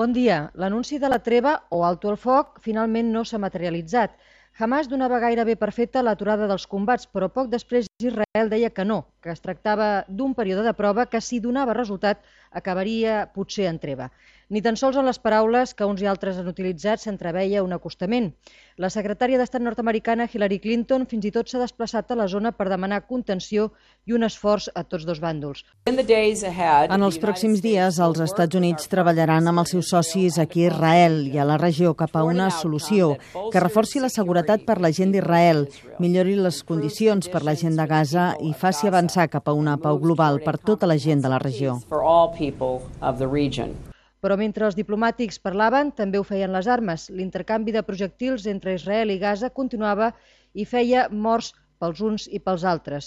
Bon dia. L'anunci de la treva o alto el foc finalment no s'ha materialitzat. Hamas donava gairebé per feta l'aturada dels combats, però poc després Israel deia que no, que es tractava d'un període de prova que, si donava resultat, acabaria potser en treva. Ni tan sols en les paraules que uns i altres han utilitzat s'entreveia un acostament. La secretària d'Estat nord-americana Hillary Clinton fins i tot s'ha desplaçat a la zona per demanar contenció i un esforç a tots dos bàndols. En els pròxims dies, els Estats Units treballaran amb els seus socis aquí a Israel i a la regió cap a una solució que reforci la seguretat per la gent d'Israel, millori les condicions per la gent de Gaza i faci avançar cap a una pau global per tota la gent de la regió. Però mentre els diplomàtics parlaven, també ho feien les armes. L'intercanvi de projectils entre Israel i Gaza continuava i feia morts pels uns i pels altres.